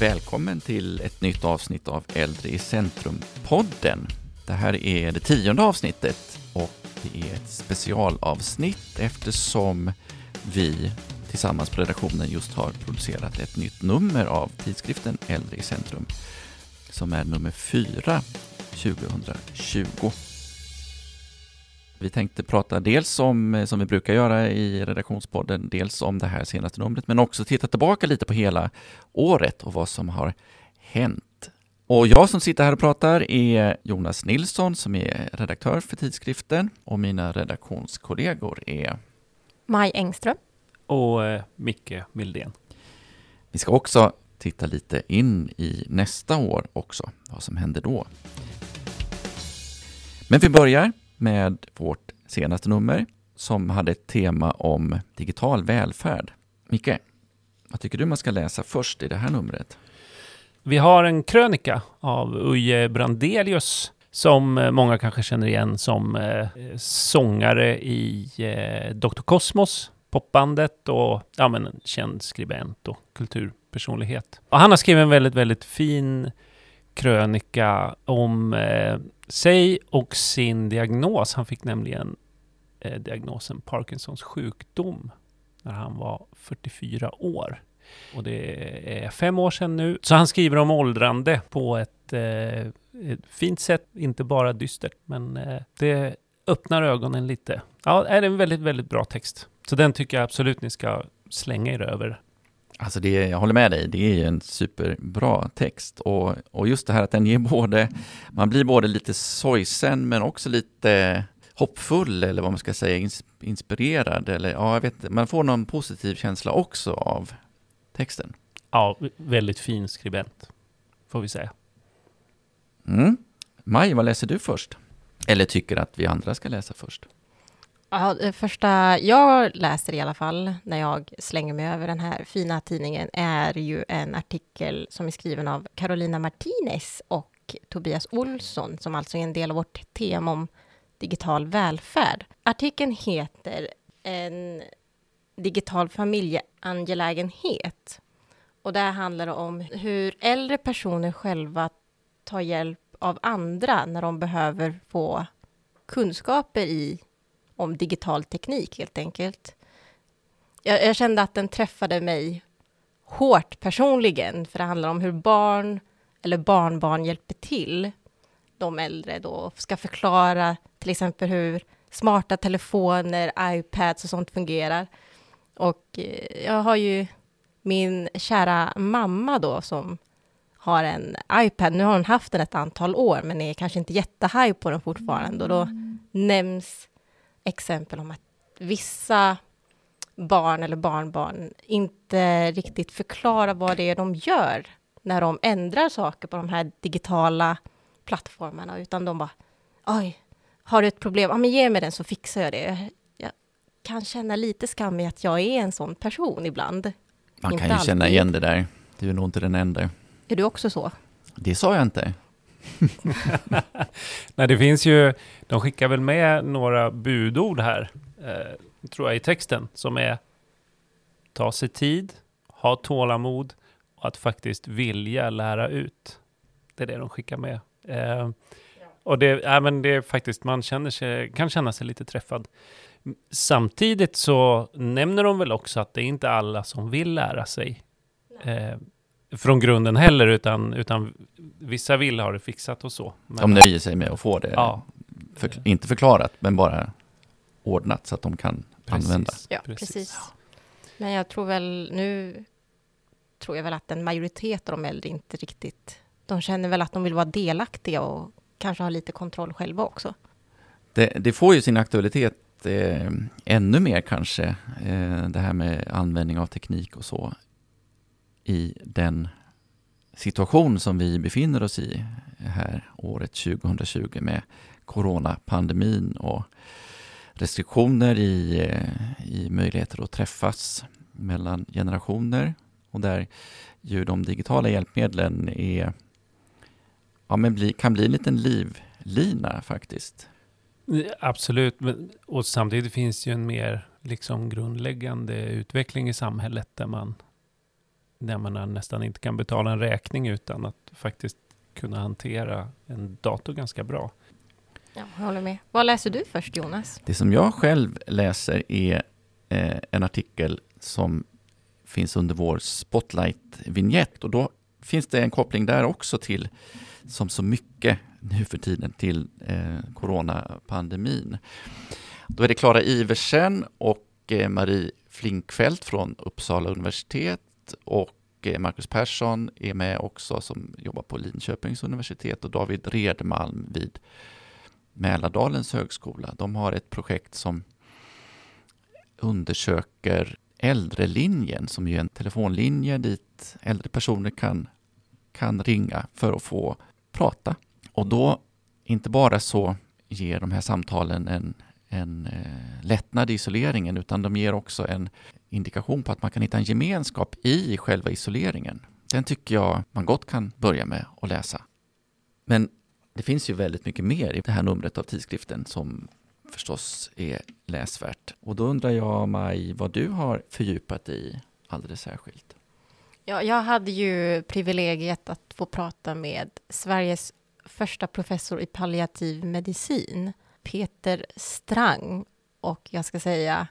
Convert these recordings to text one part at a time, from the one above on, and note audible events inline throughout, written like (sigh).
Välkommen till ett nytt avsnitt av Äldre i centrum-podden. Det här är det tionde avsnittet och det är ett specialavsnitt eftersom vi tillsammans på redaktionen just har producerat ett nytt nummer av tidskriften Äldre i centrum som är nummer 4 2020. Vi tänkte prata dels om, som vi brukar göra i redaktionspodden, dels om det här senaste numret, men också titta tillbaka lite på hela året och vad som har hänt. Och jag som sitter här och pratar är Jonas Nilsson som är redaktör för tidskriften och mina redaktionskollegor är Maj Engström och eh, Micke Mildén. Vi ska också titta lite in i nästa år också, vad som händer då. Men vi börjar med vårt senaste nummer som hade ett tema om digital välfärd. Micke, vad tycker du man ska läsa först i det här numret? Vi har en krönika av Uje Brandelius som eh, många kanske känner igen som eh, sångare i eh, Dr. Cosmos, popbandet och ja, men en känd skribent och kulturpersonlighet. Och han har skrivit en väldigt, väldigt fin krönika om eh, sig och sin diagnos. Han fick nämligen eh, diagnosen Parkinsons sjukdom när han var 44 år. Och det är fem år sedan nu. Så han skriver om åldrande på ett, eh, ett fint sätt, inte bara dystert, men eh, det öppnar ögonen lite. Ja, det är en väldigt, väldigt bra text. Så den tycker jag absolut ni ska slänga er över. Alltså det, jag håller med dig, det är ju en superbra text. Och, och just det här att den ger både, man blir både lite sorgsen men också lite hoppfull eller vad man ska säga, inspirerad eller ja, jag vet man får någon positiv känsla också av texten. Ja, väldigt fin skribent, får vi säga. Mm. Maj, vad läser du först? Eller tycker att vi andra ska läsa först? Ja, det första jag läser i alla fall, när jag slänger mig över den här fina tidningen, är ju en artikel som är skriven av Carolina Martinez och Tobias Olsson, som alltså är en del av vårt tema om digital välfärd. Artikeln heter En digital familjeangelägenhet. Och det handlar om hur äldre personer själva tar hjälp av andra när de behöver få kunskaper i om digital teknik helt enkelt. Jag, jag, kände att den träffade mig hårt personligen, för det handlar om hur barn eller barnbarn hjälper till de äldre då, ska förklara till exempel hur smarta telefoner, iPads och sånt fungerar. Och eh, jag har ju min kära mamma då som har en iPad. Nu har hon haft den ett antal år, men är kanske inte jättehaj på den fortfarande. Och då mm. nämns exempel om att vissa barn eller barnbarn inte riktigt förklarar vad det är de gör när de ändrar saker på de här digitala plattformarna, utan de bara oj, har du ett problem? Ja, men ge mig den så fixar jag det. Jag kan känna lite skam i att jag är en sån person ibland. Man inte kan ju alltid. känna igen det där. Du är nog inte den enda. Är du också så? Det sa jag inte. (laughs) Nej, det finns ju, de skickar väl med några budord här, eh, tror jag, i texten, som är ta sig tid, ha tålamod och att faktiskt vilja lära ut. Det är det de skickar med. Eh, och det, äh, men det är faktiskt, man känner sig, kan känna sig lite träffad. Samtidigt så nämner de väl också att det är inte alla som vill lära sig. Eh, från grunden heller, utan, utan vissa vill ha det fixat och så. Men, de nöjer sig med att få det, ja. för, inte förklarat, men bara ordnat så att de kan precis. använda. Ja, precis. precis. Men jag tror väl, nu tror jag väl att en majoritet av de äldre inte riktigt, de känner väl att de vill vara delaktiga och kanske ha lite kontroll själva också. Det, det får ju sin aktualitet eh, ännu mer kanske, eh, det här med användning av teknik och så, i den situation som vi befinner oss i här året 2020 med coronapandemin och restriktioner i, eh, i möjligheter att träffas mellan generationer och där ju de digitala hjälpmedlen är, ja, men bli, kan bli en liten livlina faktiskt. Absolut, och samtidigt finns det ju en mer liksom grundläggande utveckling i samhället där man där man nästan inte kan betala en räkning utan att faktiskt kunna hantera en dator ganska bra. Ja, jag håller med. Vad läser du först, Jonas? Det som jag själv läser är eh, en artikel som finns under vår Spotlight-vignett och då finns det en koppling där också till, som så mycket nu för tiden, till eh, coronapandemin. Då är det Klara Iversen och eh, Marie Flinkfeldt från Uppsala universitet och eh, Marcus Persson är med också som jobbar på Linköpings universitet och David Redmalm vid Mälardalens högskola. De har ett projekt som undersöker äldrelinjen som är en telefonlinje dit äldre personer kan, kan ringa för att få prata. Och då, inte bara så ger de här samtalen en, en eh, lättnad i isoleringen utan de ger också en indikation på att man kan hitta en gemenskap i själva isoleringen. Den tycker jag man gott kan börja med att läsa. Men det finns ju väldigt mycket mer i det här numret av tidskriften som förstås är läsvärt. Och då undrar jag, Maj, vad du har fördjupat i alldeles särskilt? Ja, jag hade ju privilegiet att få prata med Sveriges första professor i palliativ medicin, Peter Strang. Och jag ska säga,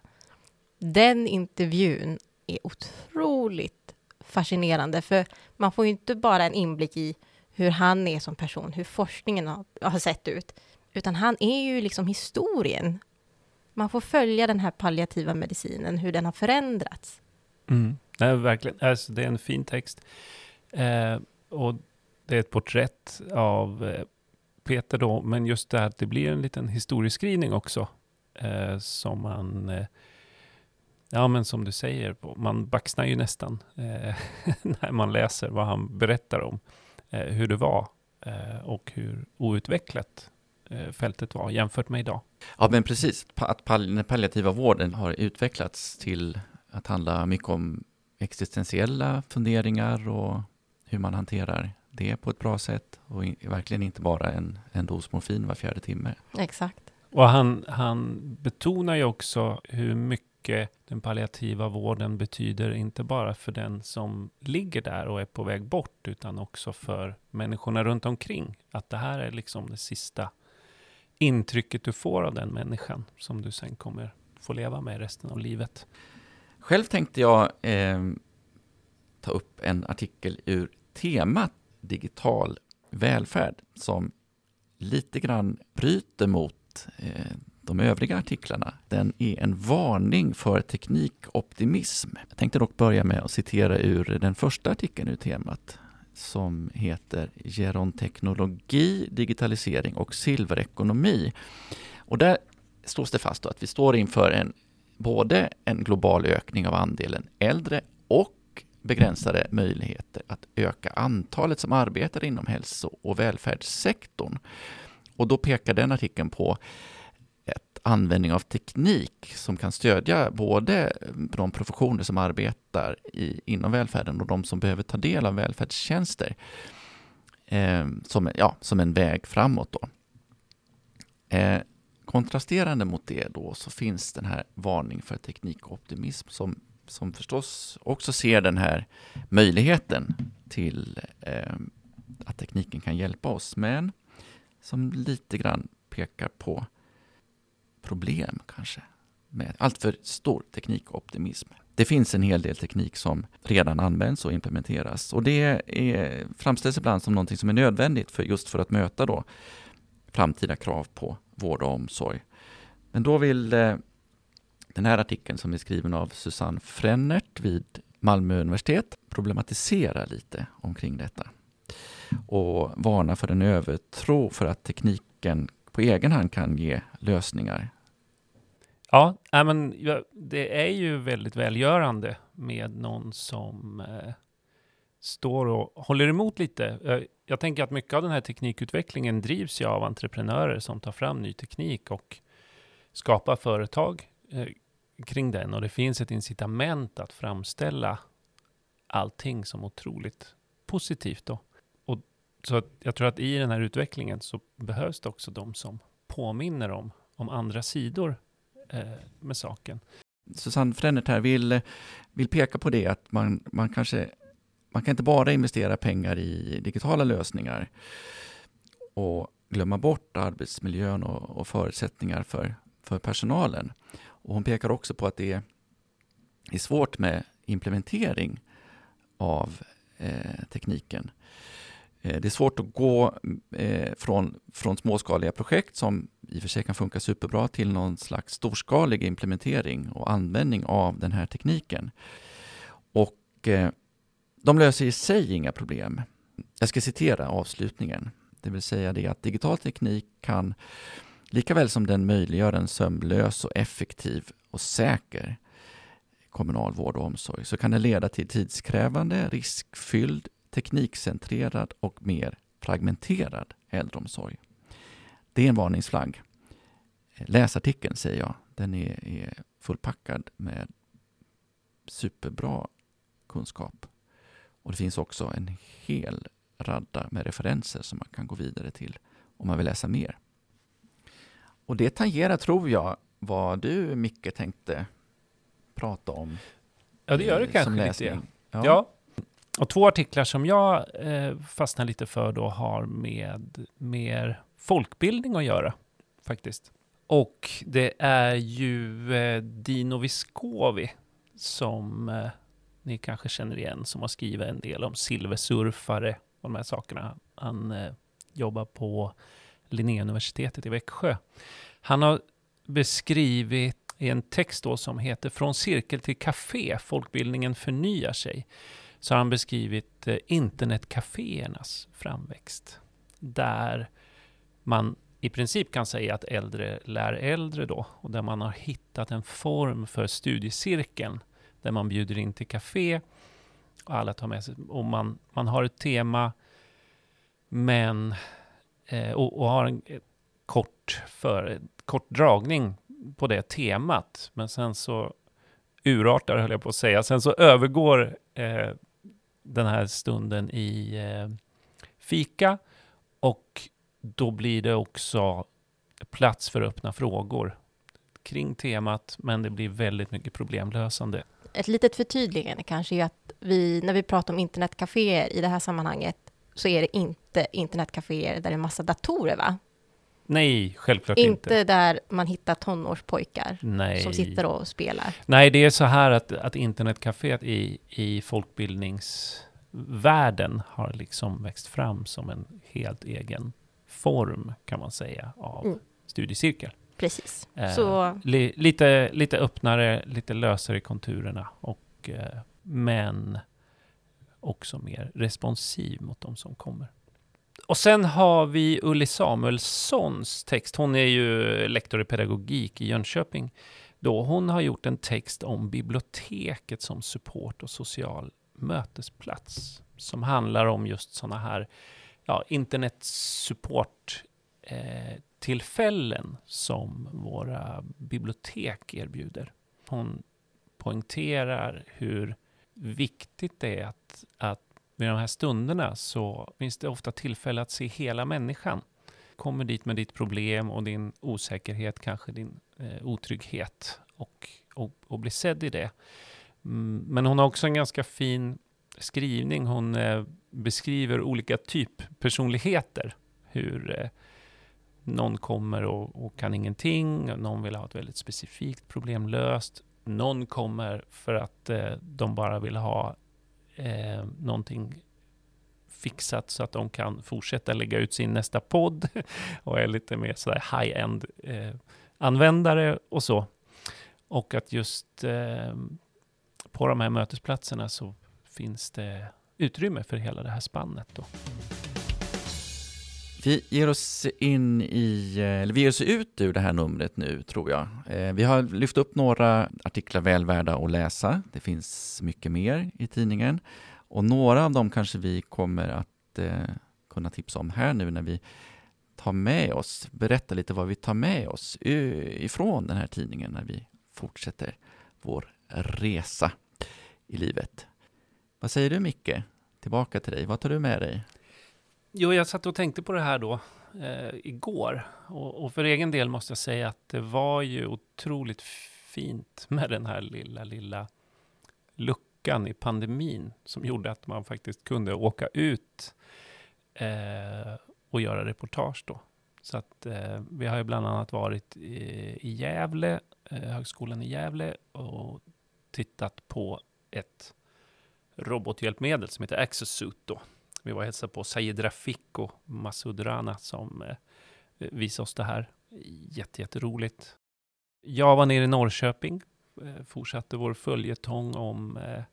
den intervjun är otroligt fascinerande, för man får ju inte bara en inblick i hur han är som person, hur forskningen har, har sett ut, utan han är ju liksom historien. Man får följa den här palliativa medicinen, hur den har förändrats. Mm. Nej, verkligen. Alltså, det är en fin text. Eh, och det är ett porträtt av eh, Peter då, men just det här att det blir en liten historieskrivning också. Eh, som man, eh, ja men som du säger, man baxnar ju nästan eh, (laughs) när man läser vad han berättar om eh, hur det var och hur outvecklat fältet var jämfört med idag. Ja, men precis. Att den palliativa vården har utvecklats till att handla mycket om existentiella funderingar och hur man hanterar det på ett bra sätt och verkligen inte bara en, en dos morfin var fjärde timme. Exakt. Och han, han betonar ju också hur mycket den palliativa vården betyder, inte bara för den som ligger där och är på väg bort, utan också för människorna runt omkring. Att det här är liksom det sista intrycket du får av den människan som du sen kommer få leva med resten av livet. Själv tänkte jag eh, ta upp en artikel ur temat digital välfärd som lite grann bryter mot eh, de övriga artiklarna. Den är en varning för teknikoptimism. Jag tänkte dock börja med att citera ur den första artikeln ur temat som heter Geronteknologi, digitalisering och silverekonomi. Och där slås det fast att vi står inför en, både en global ökning av andelen äldre och begränsade möjligheter att öka antalet som arbetar inom hälso och välfärdssektorn. Och då pekar den artikeln på användning av teknik som kan stödja både de professioner som arbetar i, inom välfärden och de som behöver ta del av välfärdstjänster eh, som, ja, som en väg framåt. Då. Eh, kontrasterande mot det då så finns den här varning för teknikoptimism som som förstås också ser den här möjligheten till eh, att tekniken kan hjälpa oss, men som lite grann pekar på problem kanske med alltför stor teknikoptimism. Det finns en hel del teknik som redan används och implementeras och det är, framställs ibland som någonting som är nödvändigt för just för att möta då framtida krav på vård och omsorg. Men då vill eh, den här artikeln som är skriven av Susanne Frennert vid Malmö universitet problematisera lite omkring detta och varna för en övertro för att tekniken på egen hand kan ge lösningar. Ja, men det är ju väldigt välgörande med någon som eh, står och håller emot lite. Jag, jag tänker att mycket av den här teknikutvecklingen drivs ju av entreprenörer som tar fram ny teknik och skapar företag eh, kring den och det finns ett incitament att framställa allting som otroligt positivt då. Och så jag tror att i den här utvecklingen så behövs det också de som påminner om, om andra sidor Eh, med saken. Susanne Frennert här vill, eh, vill peka på det att man, man kanske man kan inte bara investera pengar i digitala lösningar och glömma bort arbetsmiljön och, och förutsättningar för, för personalen. Och hon pekar också på att det är, är svårt med implementering av eh, tekniken. Eh, det är svårt att gå eh, från, från småskaliga projekt som i och för sig kan funka superbra till någon slags storskalig implementering och användning av den här tekniken. Och eh, de löser i sig inga problem. Jag ska citera avslutningen. Det vill säga det att digital teknik kan, lika väl som den möjliggör en sömlös och effektiv och säker kommunal vård och omsorg, så kan den leda till tidskrävande, riskfylld, teknikcentrerad och mer fragmenterad äldreomsorg. Det är en varningsflagg. Läs artikeln, säger jag. Den är, är fullpackad med superbra kunskap. Och det finns också en hel radda med referenser som man kan gå vidare till om man vill läsa mer. Och det tangerar, tror jag, vad du, Micke, tänkte prata om. Ja, det gör det kanske lite. Ja. Ja. Och två artiklar som jag eh, fastnar lite för då har med mer folkbildning att göra, faktiskt. Och det är ju eh, Dino Viscovi som eh, ni kanske känner igen, som har skrivit en del om silversurfare och de här sakerna. Han eh, jobbar på Linnéuniversitetet i Växjö. Han har beskrivit i en text då som heter Från cirkel till café, folkbildningen förnyar sig. Så har han beskrivit eh, internetcaféernas framväxt. Där man i princip kan säga att äldre lär äldre då. Och där man har hittat en form för studiecirkeln. Där man bjuder in till café och alla tar med sig. Och man, man har ett tema men eh, och, och har en eh, kort, för, kort dragning på det temat. Men sen så urartar, höll jag på att säga. Sen så övergår eh, den här stunden i eh, fika och då blir det också plats för öppna frågor kring temat, men det blir väldigt mycket problemlösande. Ett litet förtydligande kanske är att vi, när vi pratar om internetcaféer i det här sammanhanget, så är det inte internetcaféer där det är massa datorer, va? Nej, självklart Inte, inte. där man hittar tonårspojkar Nej. som sitter och spelar. Nej, det är så här att, att internetcaféet i, i folkbildningsvärlden har liksom växt fram som en helt egen form, kan man säga, av Mm. studiecirkel. Precis. Eh, Så li, lite, lite öppnare, lite lösare i konturerna, och, eh, men också mer responsiv mot de som kommer. Och sen har vi Ulli Samuelssons text. Hon är ju lektor i pedagogik i Jönköping. Då hon har gjort en text om biblioteket som support och social mötesplats. Som handlar om just sådana här ja, internetsupport eh, tillfällen som våra bibliotek erbjuder. Hon poängterar hur viktigt det är att, att med de här stunderna så finns det ofta tillfälle att se hela människan. Kommer dit med ditt problem och din osäkerhet, kanske din eh, otrygghet och, och, och blir sedd i det. Mm, men hon har också en ganska fin skrivning. Hon eh, beskriver olika typpersonligheter. Hur eh, någon kommer och, och kan ingenting, någon vill ha ett väldigt specifikt problem löst. Någon kommer för att eh, de bara vill ha eh, någonting fixat så att de kan fortsätta lägga ut sin nästa podd (laughs) och är lite mer sådär high-end eh, användare och så. Och att just eh, på de här mötesplatserna så finns det utrymme för hela det här spannet. Då. Vi ger oss in i, eh, eller vi ger oss ut ur det här numret nu, tror jag. Eh, vi har lyft upp några artiklar väl värda att läsa. Det finns mycket mer i tidningen. Och några av dem kanske vi kommer att eh, kunna tipsa om här nu när vi tar med oss, berätta lite vad vi tar med oss ifrån den här tidningen när vi fortsätter vår resa i livet. Vad säger du Micke? Tillbaka till dig. Vad tar du med dig? Jo, jag satt och tänkte på det här då eh, igår. Och, och för egen del måste jag säga att det var ju otroligt fint med den här lilla, lilla luckan i pandemin som gjorde att man faktiskt kunde åka ut eh, och göra reportage då. Så att eh, vi har ju bland annat varit i, i Gävle, eh, högskolan i Gävle och tittat på ett robothjälpmedel som heter Exosuit då. Vi var och hälsade på Sayed Rafik och Masud Rana som eh, visade oss det här. Jättejätteroligt. Jag var nere i Norrköping, eh, fortsatte vår följetong om, eh,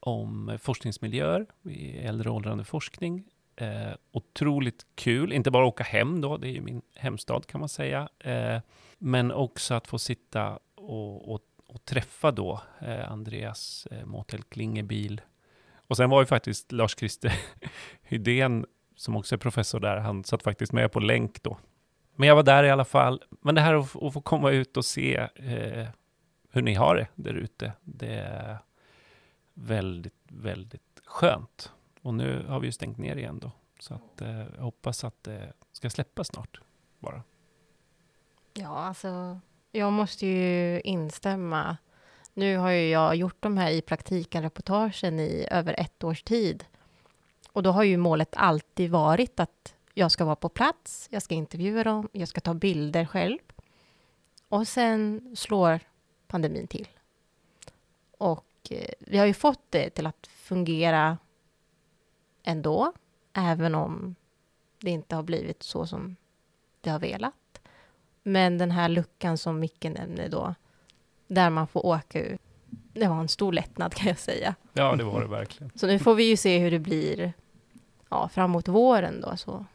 om forskningsmiljöer i äldre och åldrande forskning. Eh, otroligt kul, inte bara åka hem då, det är ju min hemstad kan man säga, eh, men också att få sitta och, och, och träffa då eh, Andreas eh, Motel Klingebil. Och sen var ju faktiskt Lars-Christer (laughs) Hydén, som också är professor där, han satt faktiskt med på länk då. Men jag var där i alla fall. Men det här att, att få komma ut och se eh, hur ni har det där ute, det är väldigt, väldigt skönt. Och nu har vi ju stängt ner igen då. Så att, eh, jag hoppas att det ska släppa snart bara. Ja, alltså, jag måste ju instämma. Nu har ju jag gjort de här i praktiken reportagen i över ett års tid. Och då har ju målet alltid varit att jag ska vara på plats, jag ska intervjua dem, jag ska ta bilder själv. Och sen slår pandemin till. Och eh, vi har ju fått det till att fungera ändå, även om det inte har blivit så som vi har velat. Men den här luckan som Micke nämner då, där man får åka ut, det var en stor lättnad kan jag säga. Ja, det var det verkligen. Så nu får vi ju se hur det blir ja, framåt våren då, så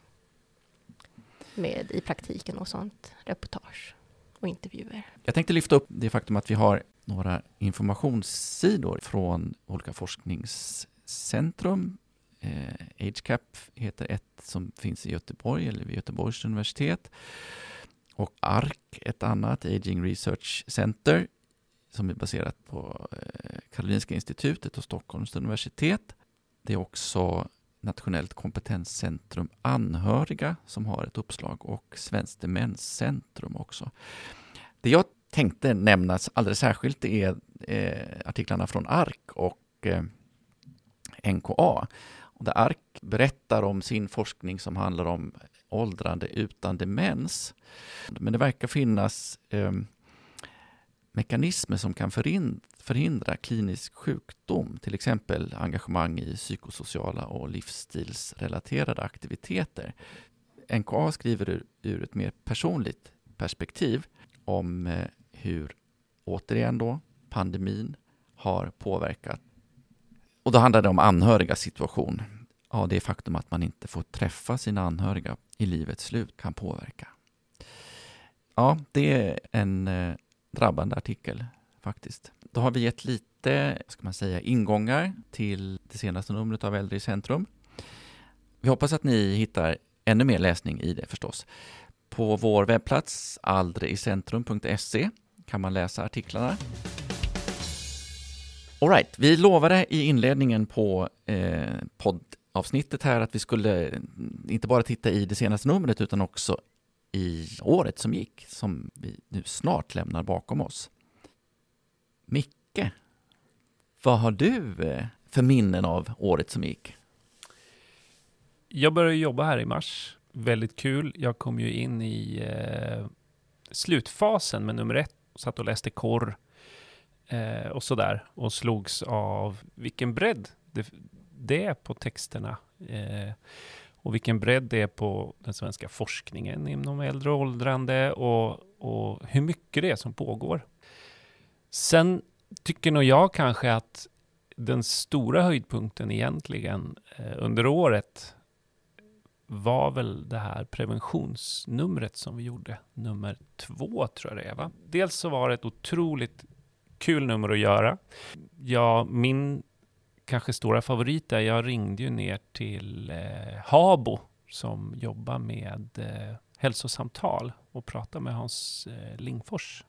med i praktiken och sånt, reportage och intervjuer. Jag tänkte lyfta upp det faktum att vi har några informationssidor från olika forskningscentrum. Eh, AgeCap heter ett som finns i Göteborg eller vid Göteborgs universitet. Och ARC, ett annat, Aging Research Center, som är baserat på eh, Karolinska institutet och Stockholms universitet. Det är också Nationellt kompetenscentrum anhöriga som har ett uppslag och Svenskt demenscentrum också. Det jag tänkte nämna alldeles särskilt är eh, artiklarna från ARK och eh, NKA. Och där ARK berättar om sin forskning som handlar om åldrande utan demens. Men det verkar finnas eh, mekanismer som kan förhindra klinisk sjukdom, till exempel engagemang i psykosociala och livsstilsrelaterade aktiviteter. NKA skriver ur, ett mer personligt perspektiv om eh, hur, återigen då, pandemin har påverkat. Och då handlar det om anhörigas situation. Ja, det faktum att man inte får träffa sina anhöriga i livets slut kan påverka. Ja, det är en eh, drabbande artikel faktiskt. Då har vi gett lite, ska man säga, ingångar till det senaste numret av Äldre i centrum. Vi hoppas att ni hittar ännu mer läsning i det förstås. På vår webbplats aldreicentrum.se kan man läsa artiklarna. Alright, vi lovade i inledningen på eh, poddavsnittet här att vi skulle mm, inte bara titta i det senaste numret utan också i året som gick, som vi nu snart lämnar bakom oss. Micke, vad har du eh, för minnen av året som gick? Jag började jobba här i mars. Väldigt kul. Jag kom ju in i eh, slutfasen med nummer ett. Satt och läste korr eh, och sådär. Och slogs av vilken bredd det, det är på texterna. Eh, och vilken bredd det är på den svenska forskningen inom äldre och åldrande och, och hur mycket det är som pågår. Sen tycker nog jag kanske att den stora höjdpunkten egentligen eh, under året var väl det här preventionsnumret som vi gjorde, nummer två tror jag det är. Va? Dels så var det ett otroligt kul nummer att göra. Ja, min kanske stora favorit där, jag ringde ju ner till eh, Habo som jobbar med eh, hälsosamtal och pratade med Hans eh, Lingfors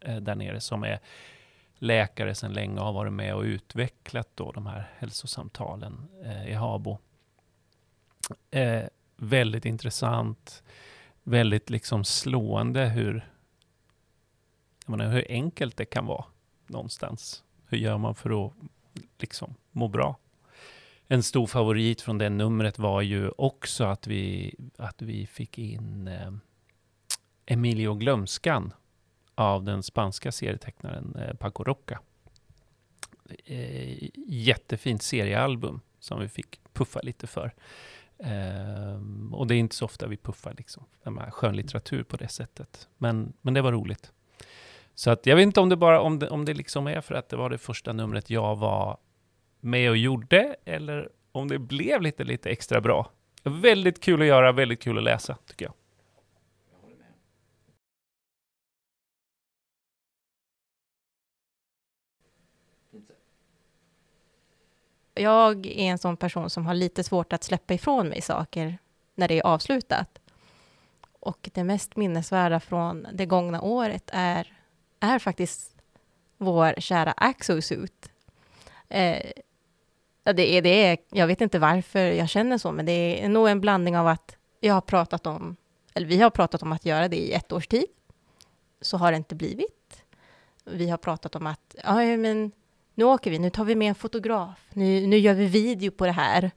eh, där nere som är läkare sedan länge och har varit med och utvecklat då de här hälsosamtalen eh, i Habo. Eh, väldigt intressant, väldigt liksom slående hur, jag menar, hur enkelt det kan vara någonstans. Hur gör man för att liksom må bra. En stor favorit från det numret var ju också att vi, att vi fick in eh, Emilio Glömskan av den spanska serietecknaren eh, Paco Roca. Eh, jättefint seriealbum som vi fick puffa lite för. Eh, och det är inte så ofta vi puffar liksom, skönlitteratur på det sättet. Men, men det var roligt. Så att jag vet inte om det bara om det, om det liksom är för att det var det första numret jag var med och gjorde, eller om det blev lite, lite extra bra. Väldigt kul att göra, väldigt kul att läsa, tycker jag. Jag är en sån person som har lite svårt att släppa ifrån mig saker när det är avslutat. Och det mest minnesvärda från det gångna året är, är faktiskt vår kära Axosuit. Eh, det är, det är, jag vet inte varför jag känner så, men det är nog en blandning av att jag har pratat om, eller vi har pratat om att göra det i ett års tid. Så har det inte blivit. Vi har pratat om att, ja men nu åker vi, nu tar vi med en fotograf, nu, nu gör vi video på det här.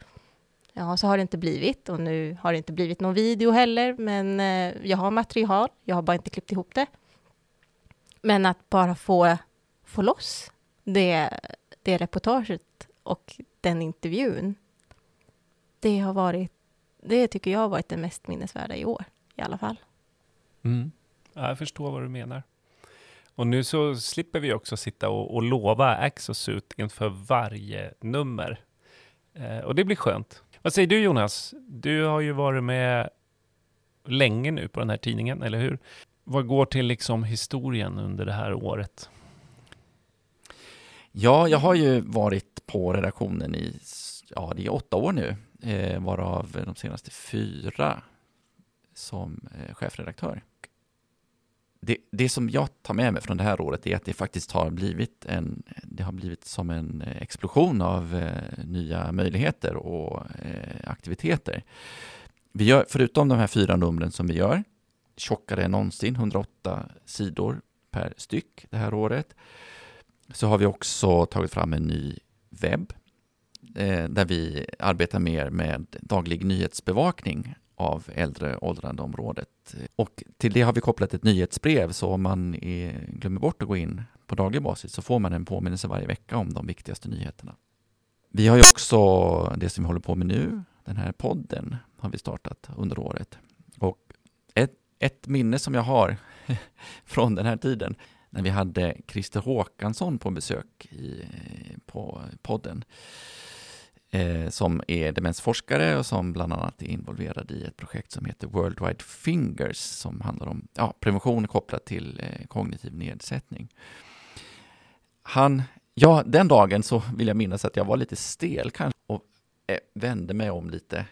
Ja, så har det inte blivit och nu har det inte blivit någon video heller, men eh, jag har material, jag har bara inte klippt ihop det. Men att bara få, få loss det, det reportaget och den intervjun, det har varit, det tycker jag har varit det mest minnesvärda i år, i alla fall. Mm. jag förstår vad du menar. Och nu så slipper vi också sitta och, och lova Axosuit inför varje nummer. Eh, och det blir skönt. Vad säger du Jonas? Du har ju varit med länge nu på den här tidningen, eller hur? Vad går till liksom historien under det här året? Ja, jag har ju varit på redaktionen i ja, det är åtta år nu, eh, varav de senaste fyra som eh, chefredaktör det, det som jag tar med mig från det här året är att det faktiskt har blivit en, det har blivit som en explosion av eh, nya möjligheter och eh, aktiviteter. Vi gör, förutom de här fyra numren som vi gör, tjockare än någonsin, 108 sidor per styck det här året, så har vi också tagit fram en ny webb eh, där vi arbetar mer med daglig nyhetsbevakning av äldre åldrande området. Och till det har vi kopplat ett nyhetsbrev, så om man är, glömmer bort att gå in på daglig basis så får man en påminnelse varje vecka om de viktigaste nyheterna. Vi har ju också det som vi håller på med nu, den här podden har vi startat under året. Ett, minne som jag har (laughs) från den här tiden, när vi hade Christer Håkansson på besök i, på podden, eh, som är demensforskare och som bland annat är involverad i ett projekt som heter Worldwide Fingers som handlar om ja, prevention kopplat till eh, kognitiv nedsättning. Han, ja, den dagen så vill jag minnas att jag var lite stel kanske och eh, vände mig om lite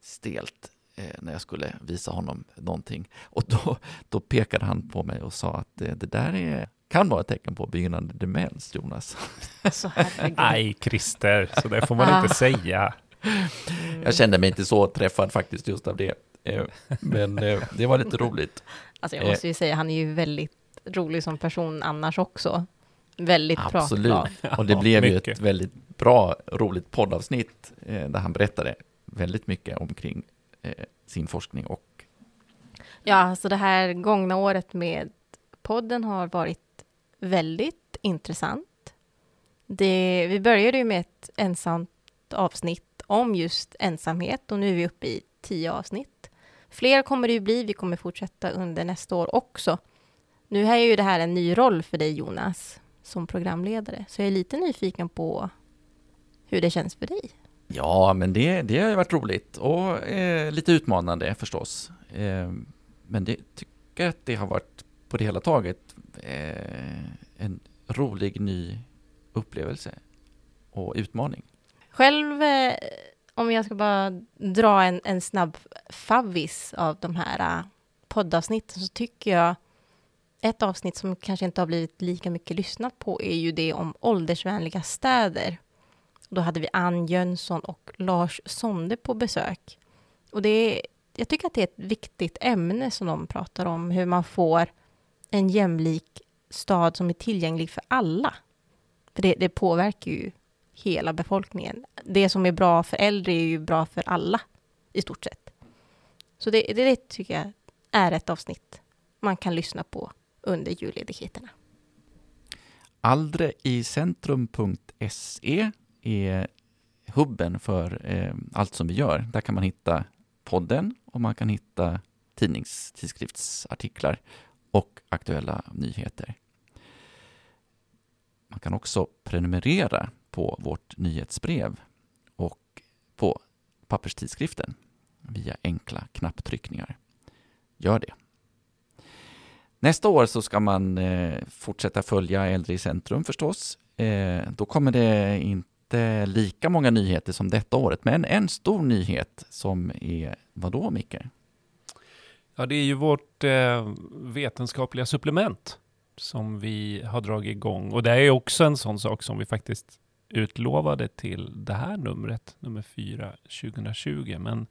stelt när jag skulle visa honom någonting. Och då, då pekade han på mig och sa att eh, det där är kan vara ett tecken på begynnande demens, Jonas. Alltså, Nej, Christer, så det får man inte ah. säga. Jag kände mig inte så träffad faktiskt just av det. Eh, men eh, det var lite roligt. Alltså jag måste ju säga, han är ju väldigt rolig som person annars också. Väldigt Absolut, pratglad. och det blev ju ett väldigt bra, roligt poddavsnitt eh, där han berättade väldigt mycket omkring Eh, sin forskning och Ja, så det här gångna året med podden har varit väldigt intressant. Det, vi började ju med ett ensamt avsnitt om just ensamhet och nu är vi uppe i tio avsnitt. Fler kommer det ju bli, vi kommer fortsätta under nästa år också. Nu är ju det här en ny roll för dig Jonas, som programledare, så jag är lite nyfiken på hur det känns för dig. Ja, men det, det har varit roligt och eh, lite utmanande förstås. Eh, men det tycker jag att det har varit på det hela taget eh, en rolig ny upplevelse och utmaning. Själv, eh, om jag ska bara dra en, en snabb favvis av de här uh, poddavsnitten, så tycker jag ett avsnitt som kanske inte har blivit lika mycket lyssnat på är ju det om åldersvänliga städer. Då hade vi Ann Jönsson och Lars Sonde på besök. Och det är, jag tycker att det är ett viktigt ämne som de pratar om, hur man får en jämlik stad som är tillgänglig för alla. För det, det påverkar ju hela befolkningen. Det som är bra för äldre är ju bra för alla i stort sett. Så det, det, det tycker jag är ett avsnitt man kan lyssna på under julledigheterna. Aldreicentrum.se är hubben för eh, allt som vi gör. Där kan man hitta podden och man kan hitta tidningstidskriftsartiklar och aktuella nyheter. Man kan också prenumerera på vårt nyhetsbrev och på papperstidskriften via enkla knapptryckningar. Gör det. Nästa år så ska man eh, fortsätta följa Äldre i centrum förstås. Eh, då kommer det inte lika många nyheter som detta året, men en stor nyhet som är vad då, Micke? Ja, det är ju vårt eh, vetenskapliga supplement som vi har dragit igång. Och det är också en sån sak som vi faktiskt utlovade till det här numret, nummer 4, 2020. Men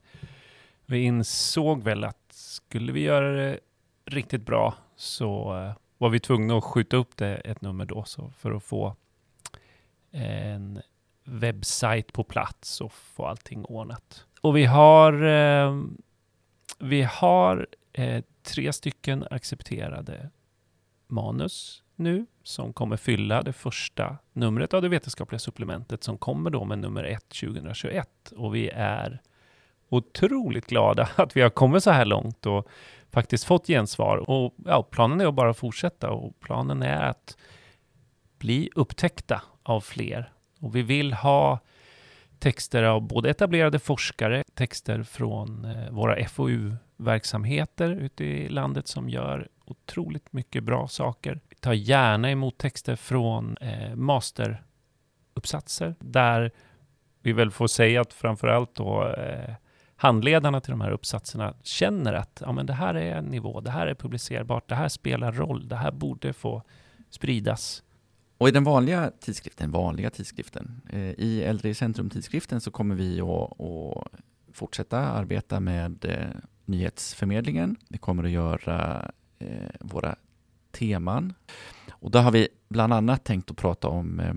vi insåg väl att skulle vi göra det riktigt bra så eh, var vi tvungna att skjuta upp det ett nummer då så för att få eh, en webbsajt på plats och få allting ordnat. Och vi har, eh, vi har eh, tre stycken accepterade manus nu som kommer fylla det första numret av det vetenskapliga supplementet som kommer då med nummer 1 2021. Och vi är otroligt glada (laughs) att vi har kommit så här långt och faktiskt fått gensvar. Och ja, planen är att bara fortsätta och planen är att bli upptäckta av fler. Och vi vill ha texter av både etablerade forskare, texter från eh, våra FoU-verksamheter ute i landet som gör otroligt mycket bra saker. Vi tar gärna emot texter från eh, masteruppsatser där vi väl får säga att framförallt då eh, handledarna till de här uppsatserna känner att ja, men det här är en nivå, det här är publicerbart, det här spelar roll, det här borde få spridas. Och i den vanliga tidskriften, vanliga tidskriften, eh, i Äldre i centrum-tidskriften så kommer vi att, fortsätta arbeta med eh, nyhetsförmedlingen. Vi kommer att göra eh, våra teman. Och där har vi bland annat tänkt att prata om eh,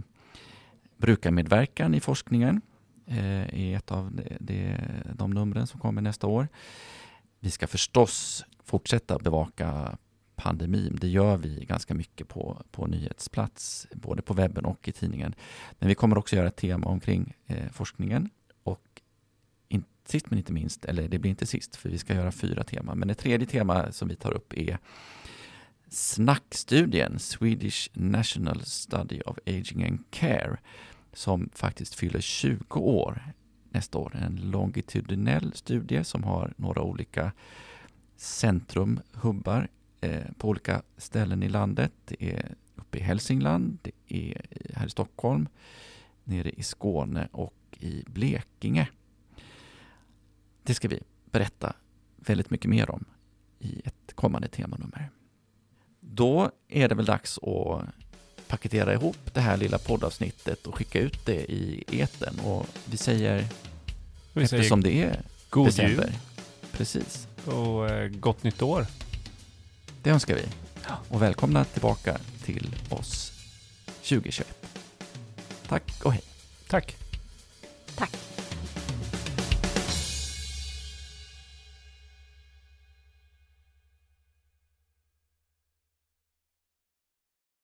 brukarmedverkan i forskningen eh, i ett av de, de, de numren som kommer nästa år. Vi ska förstås fortsätta bevaka pandemin. Det gör vi ganska mycket på, på nyhetsplats, både på webben och i tidningen. Men vi kommer också göra ett tema omkring eh, forskningen. Och in, sist men inte minst, eller det blir inte sist, för vi ska göra fyra teman. Men det tredje tema som vi tar upp är snackstudien, Swedish National Study of Aging and Care, som faktiskt fyller 20 år nästa år. En longitudinell studie som har några olika centrum, hubbar på olika ställen i landet. Det är uppe i Hälsingland, det är här i Stockholm, nere i Skåne och i Blekinge. Det ska vi berätta väldigt mycket mer om i ett kommande temanummer. Då är det väl dags att paketera ihop det här lilla poddavsnittet och skicka ut det i eten. Och vi säger, Vi eftersom det är god december. jul Precis, och eh, gott nytt år. Det önskar vi. Och välkomna tillbaka till oss 2021. Tack och hej. Tack. Tack.